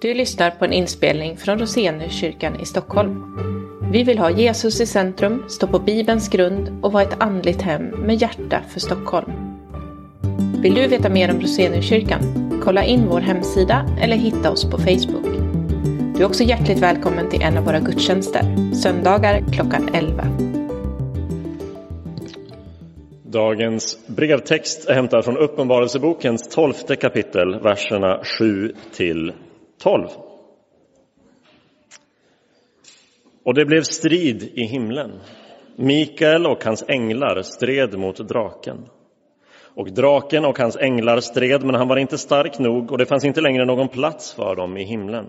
Du lyssnar på en inspelning från Roseniuskyrkan i Stockholm. Vi vill ha Jesus i centrum, stå på Bibelns grund och vara ett andligt hem med hjärta för Stockholm. Vill du veta mer om Roseniuskyrkan? Kolla in vår hemsida eller hitta oss på Facebook. Du är också hjärtligt välkommen till en av våra gudstjänster, söndagar klockan 11. Dagens brevtext är hämtad från Uppenbarelsebokens tolfte kapitel, verserna 7 till 12. Och det blev strid i himlen. Mikael och hans änglar stred mot draken. Och draken och hans änglar stred, men han var inte stark nog och det fanns inte längre någon plats för dem i himlen.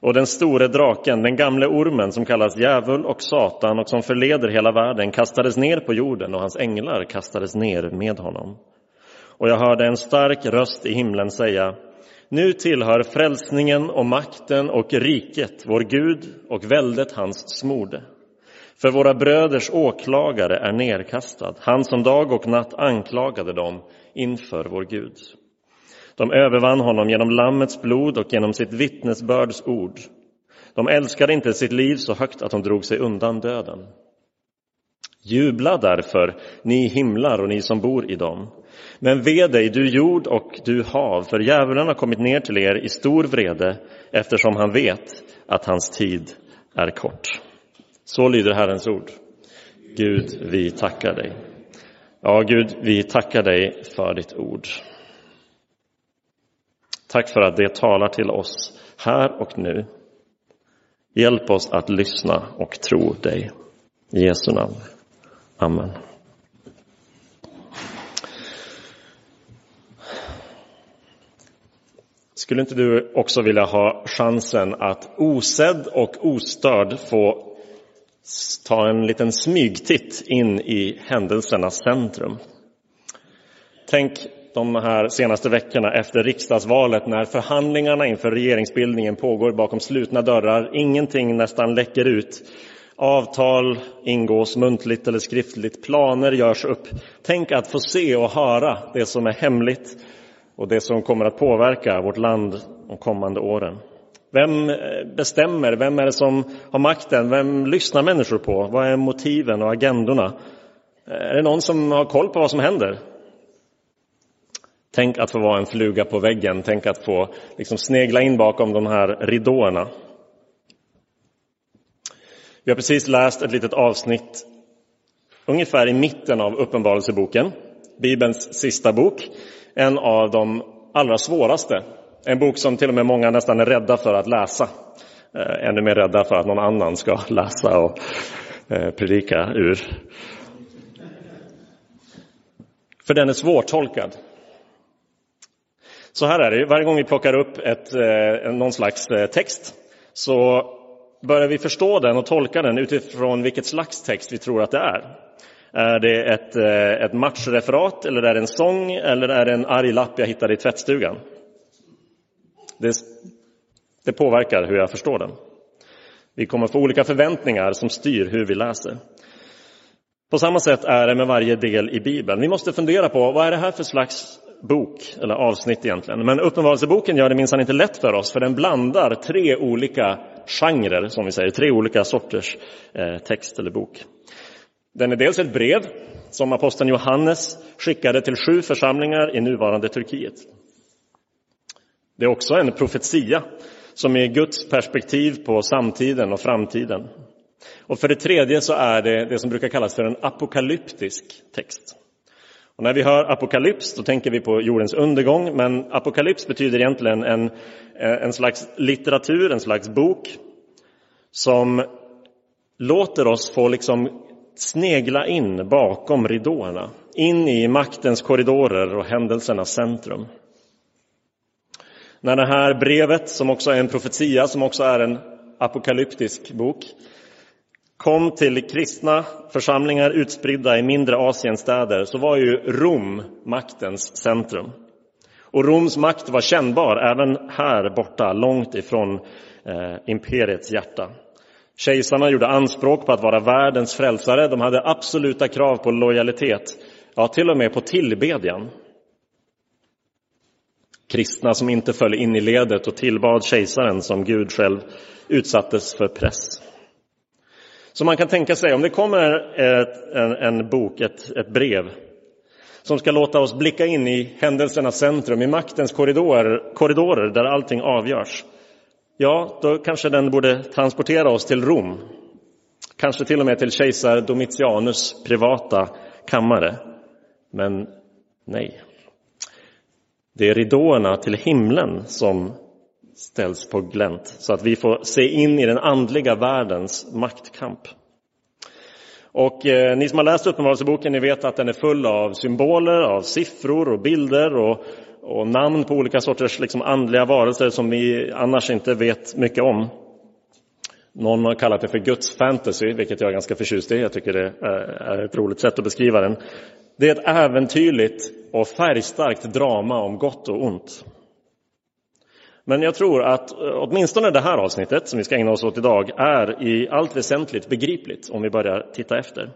Och den store draken, den gamle ormen som kallas djävul och Satan och som förleder hela världen kastades ner på jorden och hans änglar kastades ner med honom. Och jag hörde en stark röst i himlen säga nu tillhör frälsningen och makten och riket vår Gud och väldet hans smorde. För våra bröders åklagare är nerkastad, han som dag och natt anklagade dem inför vår Gud. De övervann honom genom Lammets blod och genom sitt vittnesbörds ord. De älskade inte sitt liv så högt att de drog sig undan döden. Jubla därför, ni himlar och ni som bor i dem. Men ve dig, du jord och du hav, för djävulen har kommit ner till er i stor vrede eftersom han vet att hans tid är kort. Så lyder Herrens ord. Gud, vi tackar dig. Ja, Gud, vi tackar dig för ditt ord. Tack för att det talar till oss här och nu. Hjälp oss att lyssna och tro dig. I Jesu namn. Amen. Skulle inte du också vilja ha chansen att osedd och ostörd få ta en liten smygtitt in i händelsernas centrum? Tänk de här senaste veckorna efter riksdagsvalet när förhandlingarna inför regeringsbildningen pågår bakom slutna dörrar. Ingenting nästan läcker ut. Avtal ingås muntligt eller skriftligt, planer görs upp. Tänk att få se och höra det som är hemligt och det som kommer att påverka vårt land de kommande åren. Vem eh, bestämmer? Vem är det som har makten? Vem lyssnar människor på? Vad är motiven och agendorna? Eh, är det någon som har koll på vad som händer? Tänk att få vara en fluga på väggen, tänk att få liksom snegla in bakom de här ridåerna. Vi har precis läst ett litet avsnitt ungefär i mitten av Uppenbarelseboken, Bibelns sista bok, en av de allra svåraste. En bok som till och med många nästan är rädda för att läsa. Eh, ännu mer rädda för att någon annan ska läsa och eh, predika ur. För den är svårtolkad. Så här är det, varje gång vi plockar upp ett, eh, någon slags text så börjar vi förstå den och tolka den utifrån vilket slags text vi tror att det är. Är det ett, eh, ett matchreferat, eller är det en sång, eller är det en arg lapp jag hittade i tvättstugan? Det, det påverkar hur jag förstår den. Vi kommer få olika förväntningar som styr hur vi läser. På samma sätt är det med varje del i Bibeln. Vi måste fundera på vad är det här för slags bok, eller avsnitt egentligen. Men Uppenbarelseboken gör det minsann inte lätt för oss, för den blandar tre olika genrer, som vi säger, tre olika sorters eh, text eller bok. Den är dels ett brev som aposteln Johannes skickade till sju församlingar i nuvarande Turkiet. Det är också en profetia som är Guds perspektiv på samtiden och framtiden. Och för det tredje så är det det som brukar kallas för en apokalyptisk text. Och när vi hör apokalyps då tänker vi på jordens undergång, men apokalyps betyder egentligen en, eh, en slags litteratur, en slags bok som låter oss få liksom snegla in bakom ridåerna, in i maktens korridorer och händelsernas centrum. När det här brevet, som också är en profetia, som också är en apokalyptisk bok, kom till kristna församlingar utspridda i mindre Asienstäder så var ju Rom maktens centrum. Och Roms makt var kännbar även här borta, långt ifrån eh, imperiets hjärta. Kejsarna gjorde anspråk på att vara världens frälsare. De hade absoluta krav på lojalitet, ja, till och med på tillbedjan. Kristna som inte föll in i ledet och tillbad kejsaren som Gud själv utsattes för press. Så man kan tänka sig, om det kommer ett, en, en, bok, ett, ett brev som ska låta oss blicka in i händelsernas centrum, i maktens korridorer, korridorer där allting avgörs. Ja, då kanske den borde transportera oss till Rom. Kanske till och med till kejsar Domitianus privata kammare. Men nej. Det är ridåerna till himlen som ställs på glänt så att vi får se in i den andliga världens maktkamp. Och eh, ni som har läst Uppenbarelseboken, ni vet att den är full av symboler, av siffror och bilder och, och namn på olika sorters liksom, andliga varelser som vi annars inte vet mycket om. Någon har kallat det för Guds fantasy, vilket jag är ganska förtjust i. Jag tycker det eh, är ett roligt sätt att beskriva den. Det är ett äventyrligt och färgstarkt drama om gott och ont. Men jag tror att eh, åtminstone det här avsnittet som vi ska ägna oss åt idag är i allt väsentligt begripligt om vi börjar titta efter.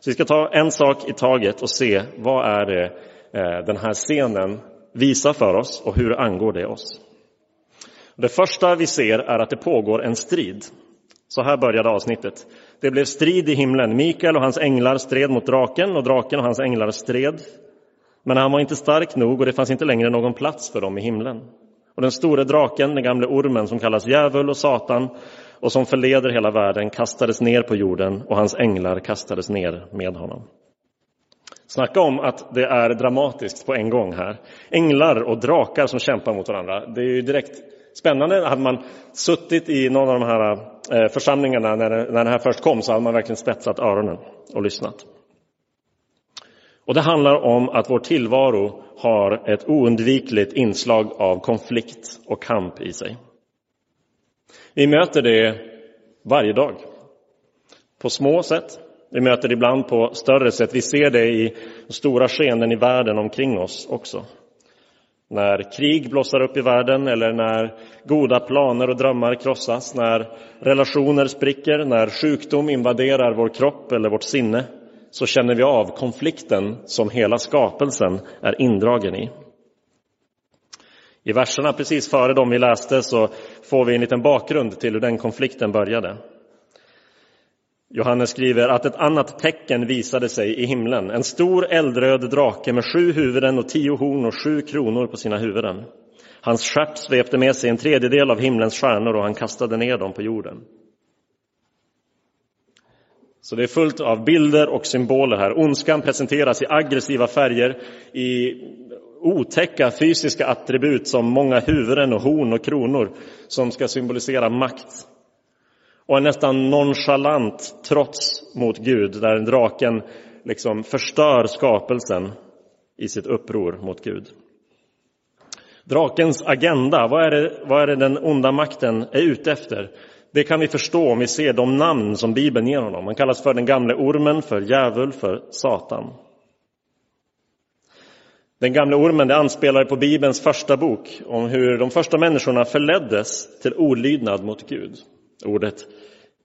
Så vi ska ta en sak i taget och se vad är det eh, den här scenen visar för oss och hur angår det oss. Det första vi ser är att det pågår en strid. Så här började avsnittet. Det blev strid i himlen. Mikael och hans änglar stred mot draken och draken och hans änglar stred. Men han var inte stark nog och det fanns inte längre någon plats för dem i himlen. Och den store draken, den gamle ormen som kallas djävul och Satan och som förleder hela världen kastades ner på jorden och hans änglar kastades ner med honom. Snacka om att det är dramatiskt på en gång här. Änglar och drakar som kämpar mot varandra. Det är ju direkt spännande. Hade man suttit i någon av de här eh, församlingarna när när det här först kom så hade man verkligen spetsat öronen och lyssnat. Och det handlar om att vår tillvaro har ett oundvikligt inslag av konflikt och kamp i sig. Vi möter det varje dag. På små sätt. Vi möter det ibland på större sätt. Vi ser det i stora skeenden i världen omkring oss också. När krig blossar upp i världen eller när goda planer och drömmar krossas, när relationer spricker, när sjukdom invaderar vår kropp eller vårt sinne så känner vi av konflikten som hela skapelsen är indragen i. I verserna precis före dem vi läste så får vi en liten bakgrund till hur den konflikten började. Johannes skriver att ett annat tecken visade sig i himlen. En stor eldröd drake med sju huvuden och tio horn och sju kronor på sina huvuden. Hans stjärt svepte med sig en tredjedel av himlens stjärnor och han kastade ner dem på jorden. Så det är fullt av bilder och symboler här. Ondskan presenteras i aggressiva färger, i otäcka fysiska attribut som många huvuden och horn och kronor som ska symbolisera makt. Och en nästan nonchalant trots mot Gud där draken liksom förstör skapelsen i sitt uppror mot Gud. Drakens agenda, vad är, det, vad är det den onda makten är ute efter? Det kan vi förstå om vi ser de namn som Bibeln ger honom. Han kallas för den gamle ormen, för djävul, för Satan. Den gamle ormen det anspelar på Bibelns första bok om hur de första människorna förleddes till olydnad mot Gud. Ordet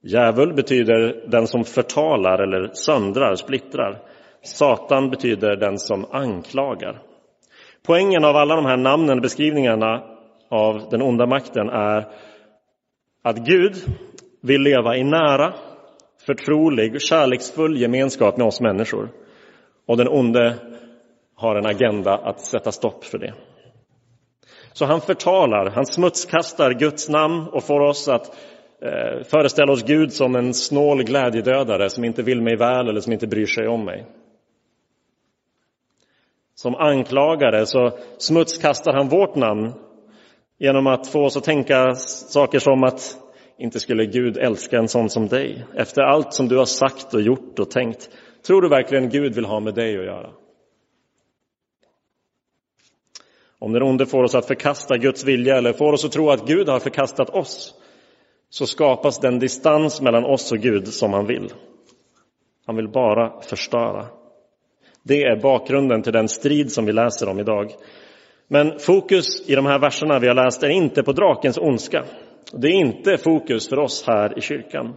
djävul betyder den som förtalar eller söndrar, splittrar. Satan betyder den som anklagar. Poängen av alla de här namnen, beskrivningarna av den onda makten är att Gud vill leva i nära, förtrolig och kärleksfull gemenskap med oss människor. Och den onde har en agenda att sätta stopp för det. Så han förtalar, han smutskastar Guds namn och får oss att eh, föreställa oss Gud som en snål glädjedödare som inte vill mig väl eller som inte bryr sig om mig. Som anklagare så smutskastar han vårt namn genom att få oss att tänka saker som att inte skulle Gud älska en sån som dig. Efter allt som du har sagt och gjort och tänkt. Tror du verkligen Gud vill ha med dig att göra? Om den onde får oss att förkasta Guds vilja eller får oss att tro att Gud har förkastat oss så skapas den distans mellan oss och Gud som han vill. Han vill bara förstöra. Det är bakgrunden till den strid som vi läser om idag. Men fokus i de här verserna vi har läst är inte på drakens ondska. Det är inte fokus för oss här i kyrkan.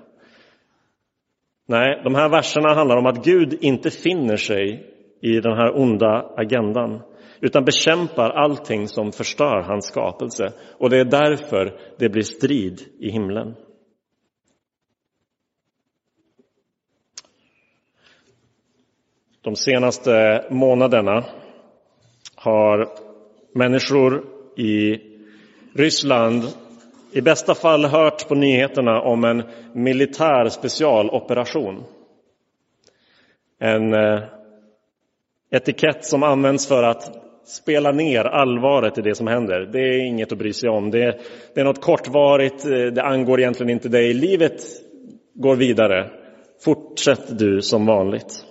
Nej, de här verserna handlar om att Gud inte finner sig i den här onda agendan utan bekämpar allting som förstör hans skapelse. Och det är därför det blir strid i himlen. De senaste månaderna har människor i Ryssland i bästa fall hört på nyheterna om en militär specialoperation. En eh, etikett som används för att spela ner allvaret i det som händer. Det är inget att bry sig om. Det, det är något kortvarigt, det angår egentligen inte dig. Livet går vidare. Fortsätt du som vanligt.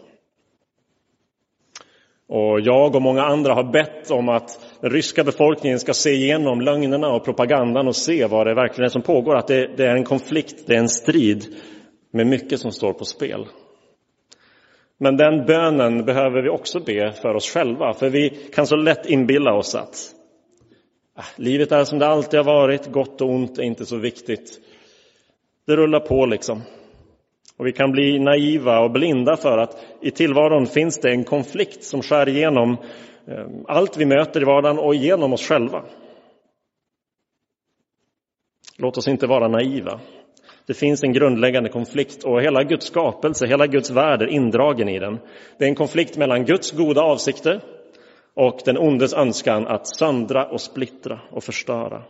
Och jag och många andra har bett om att den ryska befolkningen ska se igenom lögnerna och propagandan och se vad det verkligen är som pågår. Att det, det är en konflikt, det är en strid med mycket som står på spel. Men den bönen behöver vi också be för oss själva, för vi kan så lätt inbilla oss att ah, livet är som det alltid har varit, gott och ont är inte så viktigt. Det rullar på liksom. Och vi kan bli naiva och blinda för att i tillvaron finns det en konflikt som skär igenom eh, allt vi möter i vardagen och igenom oss själva. Låt oss inte vara naiva. Det finns en grundläggande konflikt och hela Guds skapelse, hela Guds värld är indragen i den. Det är en konflikt mellan Guds goda avsikter och den ondes önskan att söndra och splittra och förstöra.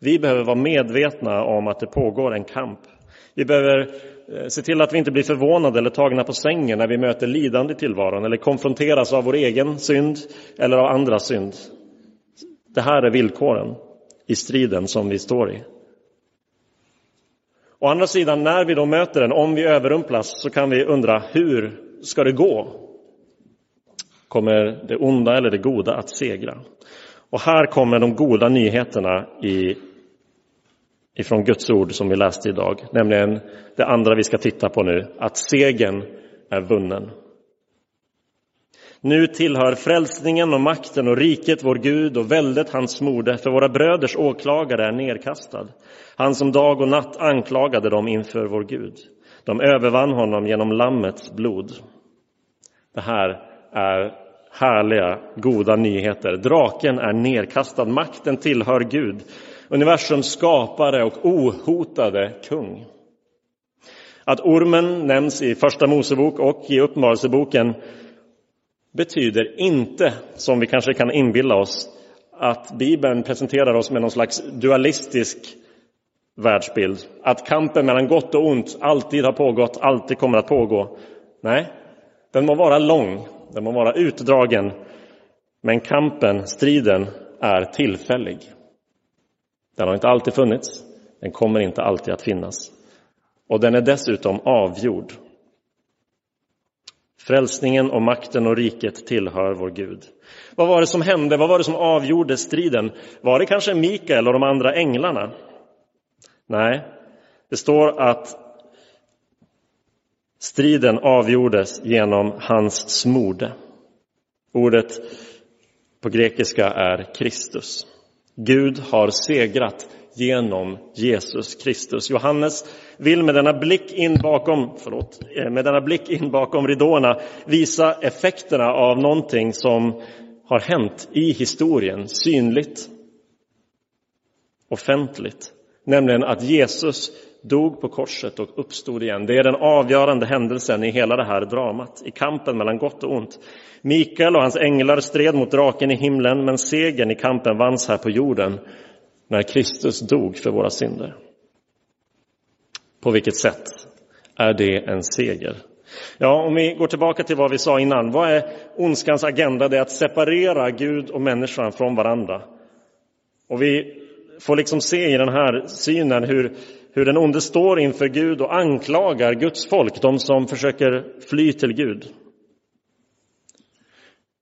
Vi behöver vara medvetna om att det pågår en kamp. Vi behöver eh, se till att vi inte blir förvånade eller tagna på sängen när vi möter lidande i tillvaron eller konfronteras av vår egen synd eller av andras synd. Det här är villkoren i striden som vi står i. Å andra sidan, när vi då möter den, om vi överrumplas, så kan vi undra hur ska det gå? Kommer det onda eller det goda att segra? Och här kommer de goda nyheterna i, ifrån Guds ord som vi läste idag, nämligen det andra vi ska titta på nu, att segern är vunnen. Nu tillhör frälsningen och makten och riket vår Gud och väldet hans mode, för våra bröders åklagare är nedkastad. Han som dag och natt anklagade dem inför vår Gud. De övervann honom genom Lammets blod. Det här är härliga, goda nyheter. Draken är nedkastad. makten tillhör Gud, universums skapare och ohotade kung. Att ormen nämns i Första Mosebok och i Uppenbarelseboken betyder inte, som vi kanske kan inbilla oss, att Bibeln presenterar oss med någon slags dualistisk världsbild. Att kampen mellan gott och ont alltid har pågått, alltid kommer att pågå. Nej, den må vara lång, den må vara utdragen, men kampen, striden, är tillfällig. Den har inte alltid funnits, den kommer inte alltid att finnas. Och den är dessutom avgjord. Frälsningen och makten och riket tillhör vår Gud. Vad var det som hände? Vad var det som avgjorde striden? Var det kanske Mikael och de andra änglarna? Nej, det står att striden avgjordes genom hans smorde. Ordet på grekiska är Kristus. Gud har segrat genom Jesus Kristus. Johannes vill med denna blick in bakom, förlåt, eh, med denna blick in bakom ridåerna visa effekterna av någonting som har hänt i historien, synligt, offentligt. Nämligen att Jesus dog på korset och uppstod igen. Det är den avgörande händelsen i hela det här dramat, i kampen mellan gott och ont. Mikael och hans änglar stred mot draken i himlen, men segern i kampen vanns här på jorden när Kristus dog för våra synder. På vilket sätt är det en seger? Ja, om vi går tillbaka till vad vi sa innan. Vad är ondskans agenda? Det är att separera Gud och människan från varandra. Och vi får liksom se i den här synen hur, hur den onde står inför Gud och anklagar Guds folk, de som försöker fly till Gud.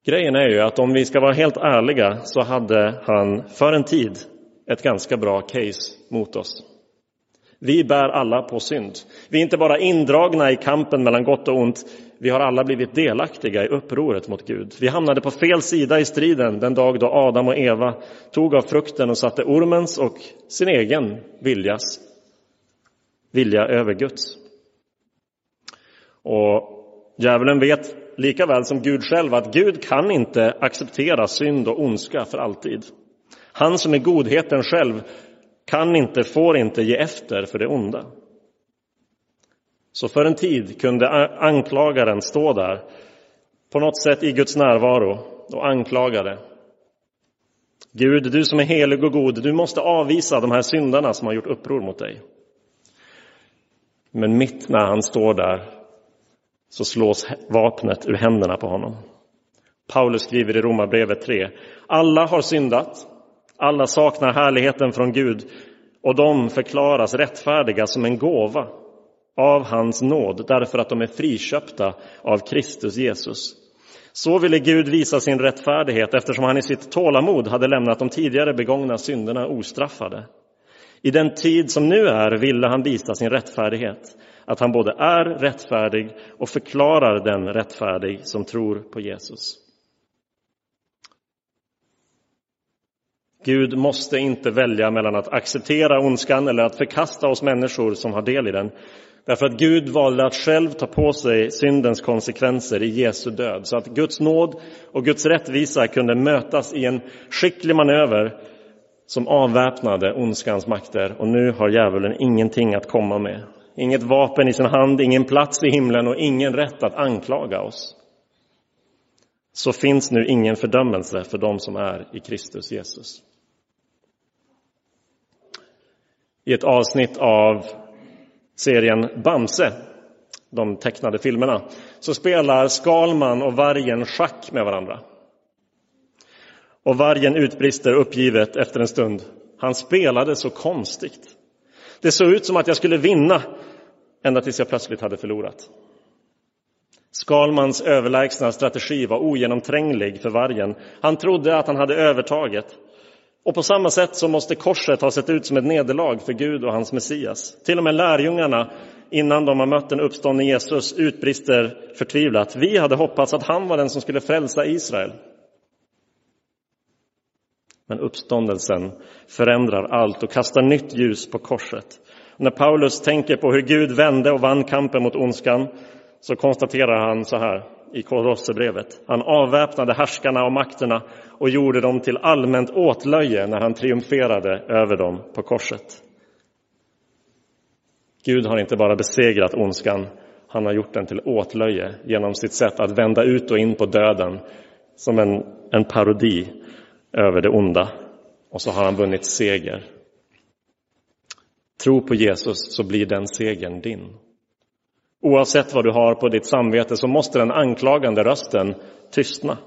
Grejen är ju att om vi ska vara helt ärliga så hade han för en tid ett ganska bra case mot oss. Vi bär alla på synd. Vi är inte bara indragna i kampen mellan gott och ont, vi har alla blivit delaktiga i upproret mot Gud. Vi hamnade på fel sida i striden den dag då Adam och Eva tog av frukten och satte ormens och sin egen viljas vilja över Guds. Och Djävulen vet lika väl som Gud själv att Gud kan inte acceptera synd och ondska för alltid. Han som är godheten själv kan inte, får inte ge efter för det onda. Så för en tid kunde anklagaren stå där på något sätt i Guds närvaro och anklagade. Gud, du som är helig och god, du måste avvisa de här syndarna som har gjort uppror mot dig. Men mitt när han står där så slås vapnet ur händerna på honom. Paulus skriver i Romarbrevet 3. Alla har syndat, alla saknar härligheten från Gud och de förklaras rättfärdiga som en gåva av hans nåd därför att de är friköpta av Kristus Jesus. Så ville Gud visa sin rättfärdighet eftersom han i sitt tålamod hade lämnat de tidigare begångna synderna ostraffade. I den tid som nu är ville han visa sin rättfärdighet, att han både är rättfärdig och förklarar den rättfärdig som tror på Jesus. Gud måste inte välja mellan att acceptera ondskan eller att förkasta oss människor som har del i den. Därför att Gud valde att själv ta på sig syndens konsekvenser i Jesu död. Så att Guds nåd och Guds rättvisa kunde mötas i en skicklig manöver som avväpnade ondskans makter. Och nu har djävulen ingenting att komma med. Inget vapen i sin hand, ingen plats i himlen och ingen rätt att anklaga oss. Så finns nu ingen fördömelse för dem som är i Kristus Jesus. I ett avsnitt av serien Bamse, de tecknade filmerna, så spelar Skalman och vargen schack med varandra. Och vargen utbrister uppgivet efter en stund. Han spelade så konstigt. Det såg ut som att jag skulle vinna, ända tills jag plötsligt hade förlorat. Skalmans överlägsna strategi var ogenomtränglig för vargen. Han trodde att han hade övertaget. Och på samma sätt så måste korset ha sett ut som ett nederlag för Gud och hans Messias. Till och med lärjungarna, innan de har mött den uppståndne Jesus, utbrister förtvivlat. Vi hade hoppats att han var den som skulle frälsa Israel. Men uppståndelsen förändrar allt och kastar nytt ljus på korset. När Paulus tänker på hur Gud vände och vann kampen mot ondskan så konstaterar han så här i Kolosserbrevet. Han avväpnade härskarna och makterna och gjorde dem till allmänt åtlöje när han triumferade över dem på korset. Gud har inte bara besegrat ondskan, han har gjort den till åtlöje genom sitt sätt att vända ut och in på döden som en, en parodi över det onda. Och så har han vunnit seger. Tro på Jesus så blir den segern din. Oavsett vad du har på ditt samvete så måste den anklagande rösten tystna.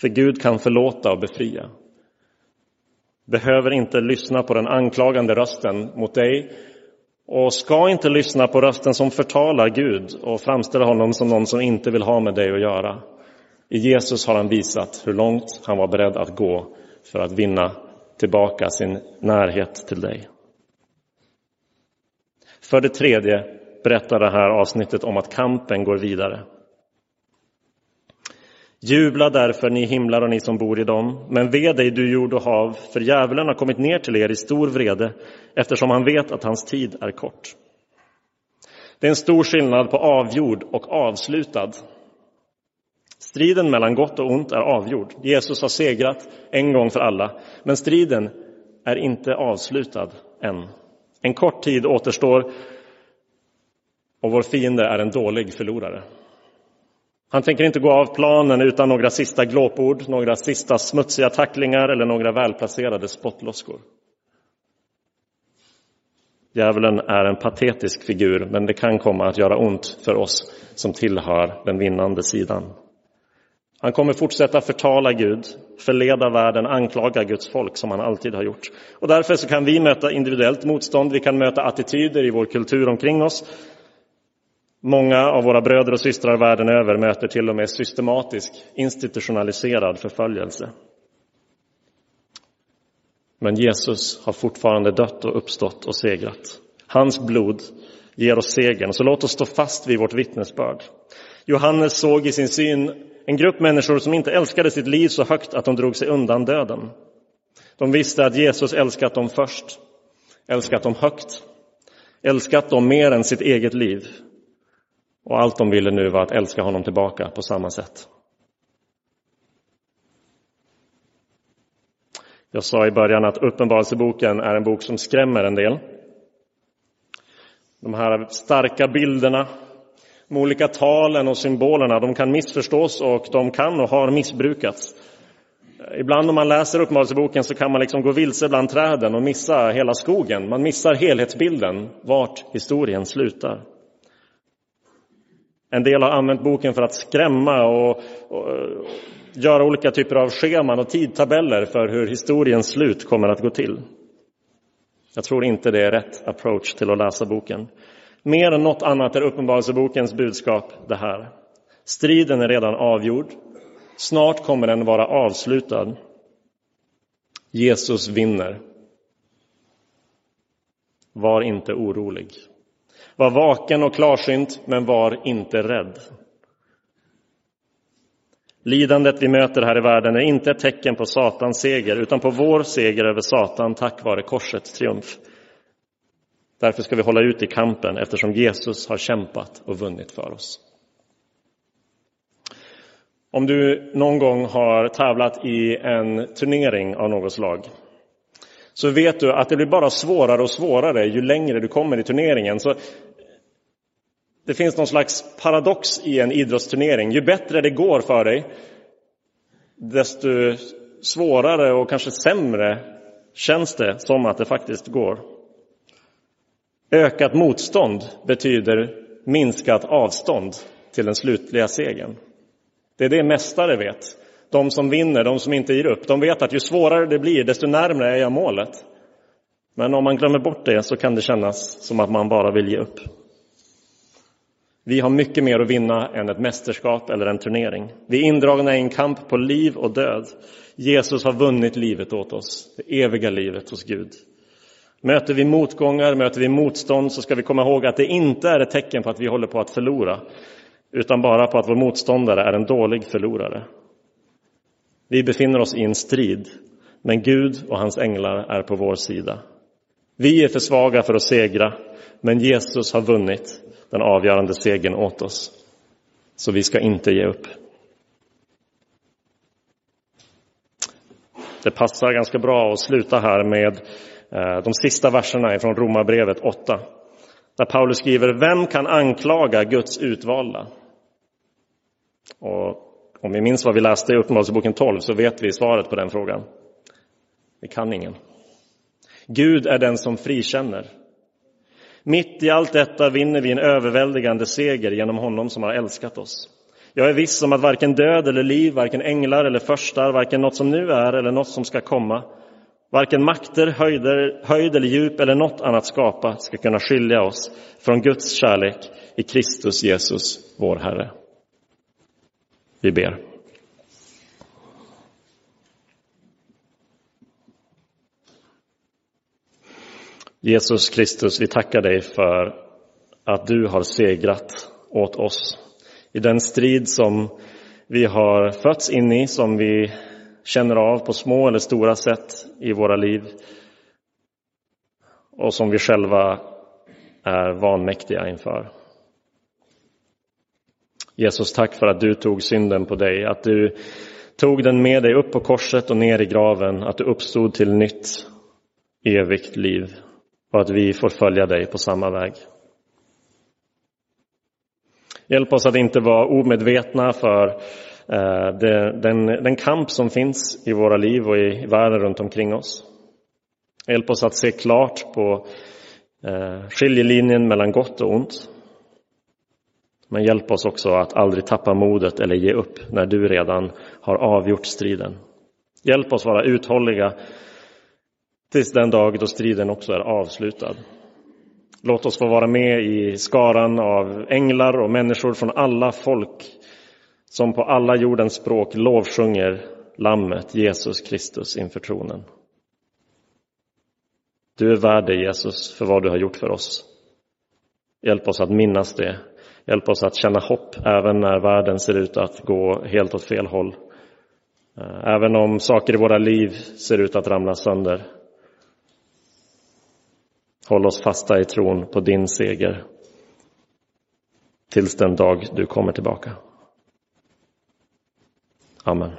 För Gud kan förlåta och befria. Behöver inte lyssna på den anklagande rösten mot dig och ska inte lyssna på rösten som förtalar Gud och framställer honom som någon som inte vill ha med dig att göra. I Jesus har han visat hur långt han var beredd att gå för att vinna tillbaka sin närhet till dig. För det tredje berättar det här avsnittet om att kampen går vidare. Jubla därför, ni himlar och ni som bor i dem. Men ve dig, du jord och hav, för djävulen har kommit ner till er i stor vrede, eftersom han vet att hans tid är kort. Det är en stor skillnad på avgjord och avslutad. Striden mellan gott och ont är avgjord. Jesus har segrat en gång för alla, men striden är inte avslutad än. En kort tid återstår och vår fiende är en dålig förlorare. Han tänker inte gå av planen utan några sista glåpord, några sista smutsiga tacklingar eller några välplacerade spottloskor. Djävulen är en patetisk figur, men det kan komma att göra ont för oss som tillhör den vinnande sidan. Han kommer fortsätta förtala Gud, förleda världen, anklaga Guds folk som han alltid har gjort. Och därför så kan vi möta individuellt motstånd, vi kan möta attityder i vår kultur omkring oss Många av våra bröder och systrar världen över möter till och med systematisk, institutionaliserad förföljelse. Men Jesus har fortfarande dött och uppstått och segrat. Hans blod ger oss segern, så låt oss stå fast vid vårt vittnesbörd. Johannes såg i sin syn en grupp människor som inte älskade sitt liv så högt att de drog sig undan döden. De visste att Jesus älskat dem först, älskat dem högt, älskat dem mer än sitt eget liv och allt de ville nu var att älska honom tillbaka på samma sätt. Jag sa i början att Uppenbarelseboken är en bok som skrämmer en del. De här starka bilderna, de olika talen och symbolerna, de kan missförstås och de kan och har missbrukats. Ibland när man läser Uppenbarelseboken så kan man liksom gå vilse bland träden och missa hela skogen. Man missar helhetsbilden, vart historien slutar. En del har använt boken för att skrämma och, och, och göra olika typer av scheman och tidtabeller för hur historiens slut kommer att gå till. Jag tror inte det är rätt approach till att läsa boken. Mer än något annat är Uppenbarelsebokens budskap det här. Striden är redan avgjord. Snart kommer den vara avslutad. Jesus vinner. Var inte orolig. Var vaken och klarsynt, men var inte rädd. Lidandet vi möter här i världen är inte ett tecken på Satans seger, utan på vår seger över Satan tack vare korsets triumf. Därför ska vi hålla ut i kampen eftersom Jesus har kämpat och vunnit för oss. Om du någon gång har tävlat i en turnering av något slag så vet du att det blir bara svårare och svårare ju längre du kommer i turneringen. Så det finns någon slags paradox i en idrottsturnering. Ju bättre det går för dig, desto svårare och kanske sämre känns det som att det faktiskt går. Ökat motstånd betyder minskat avstånd till den slutliga segern. Det är det mästare vet. De som vinner, de som inte ger upp, de vet att ju svårare det blir, desto närmare är jag målet. Men om man glömmer bort det så kan det kännas som att man bara vill ge upp. Vi har mycket mer att vinna än ett mästerskap eller en turnering. Vi är indragna i en kamp på liv och död. Jesus har vunnit livet åt oss, det eviga livet hos Gud. Möter vi motgångar, möter vi motstånd så ska vi komma ihåg att det inte är ett tecken på att vi håller på att förlora, utan bara på att vår motståndare är en dålig förlorare. Vi befinner oss i en strid, men Gud och hans änglar är på vår sida. Vi är för svaga för att segra, men Jesus har vunnit den avgörande segern åt oss. Så vi ska inte ge upp. Det passar ganska bra att sluta här med eh, de sista verserna från Romarbrevet 8. Där Paulus skriver, vem kan anklaga Guds utvalda? Och om vi minns vad vi läste i Uppenbarelseboken 12 så vet vi svaret på den frågan. Det kan ingen. Gud är den som frikänner. Mitt i allt detta vinner vi en överväldigande seger genom honom som har älskat oss. Jag är viss om att varken död eller liv, varken änglar eller förstar, varken något som nu är eller något som ska komma, varken makter, höjder, höjd eller djup eller något annat skapat ska kunna skilja oss från Guds kärlek i Kristus Jesus, vår Herre. Vi ber. Jesus Kristus, vi tackar dig för att du har segrat åt oss i den strid som vi har fötts in i, som vi känner av på små eller stora sätt i våra liv och som vi själva är vanmäktiga inför. Jesus, tack för att du tog synden på dig, att du tog den med dig upp på korset och ner i graven, att du uppstod till nytt evigt liv och att vi får följa dig på samma väg. Hjälp oss att inte vara omedvetna för eh, den, den kamp som finns i våra liv och i världen runt omkring oss. Hjälp oss att se klart på eh, skiljelinjen mellan gott och ont. Men hjälp oss också att aldrig tappa modet eller ge upp när du redan har avgjort striden. Hjälp oss vara uthålliga tills den dag då striden också är avslutad. Låt oss få vara med i skaran av änglar och människor från alla folk som på alla jordens språk lovsjunger Lammet, Jesus Kristus, inför tronen. Du är värd det, Jesus, för vad du har gjort för oss. Hjälp oss att minnas det. Hjälp oss att känna hopp även när världen ser ut att gå helt åt fel håll. Eh, även om saker i våra liv ser ut att ramla sönder Håll oss fasta i tron på din seger. tills den dag du kommer tillbaka. Amen.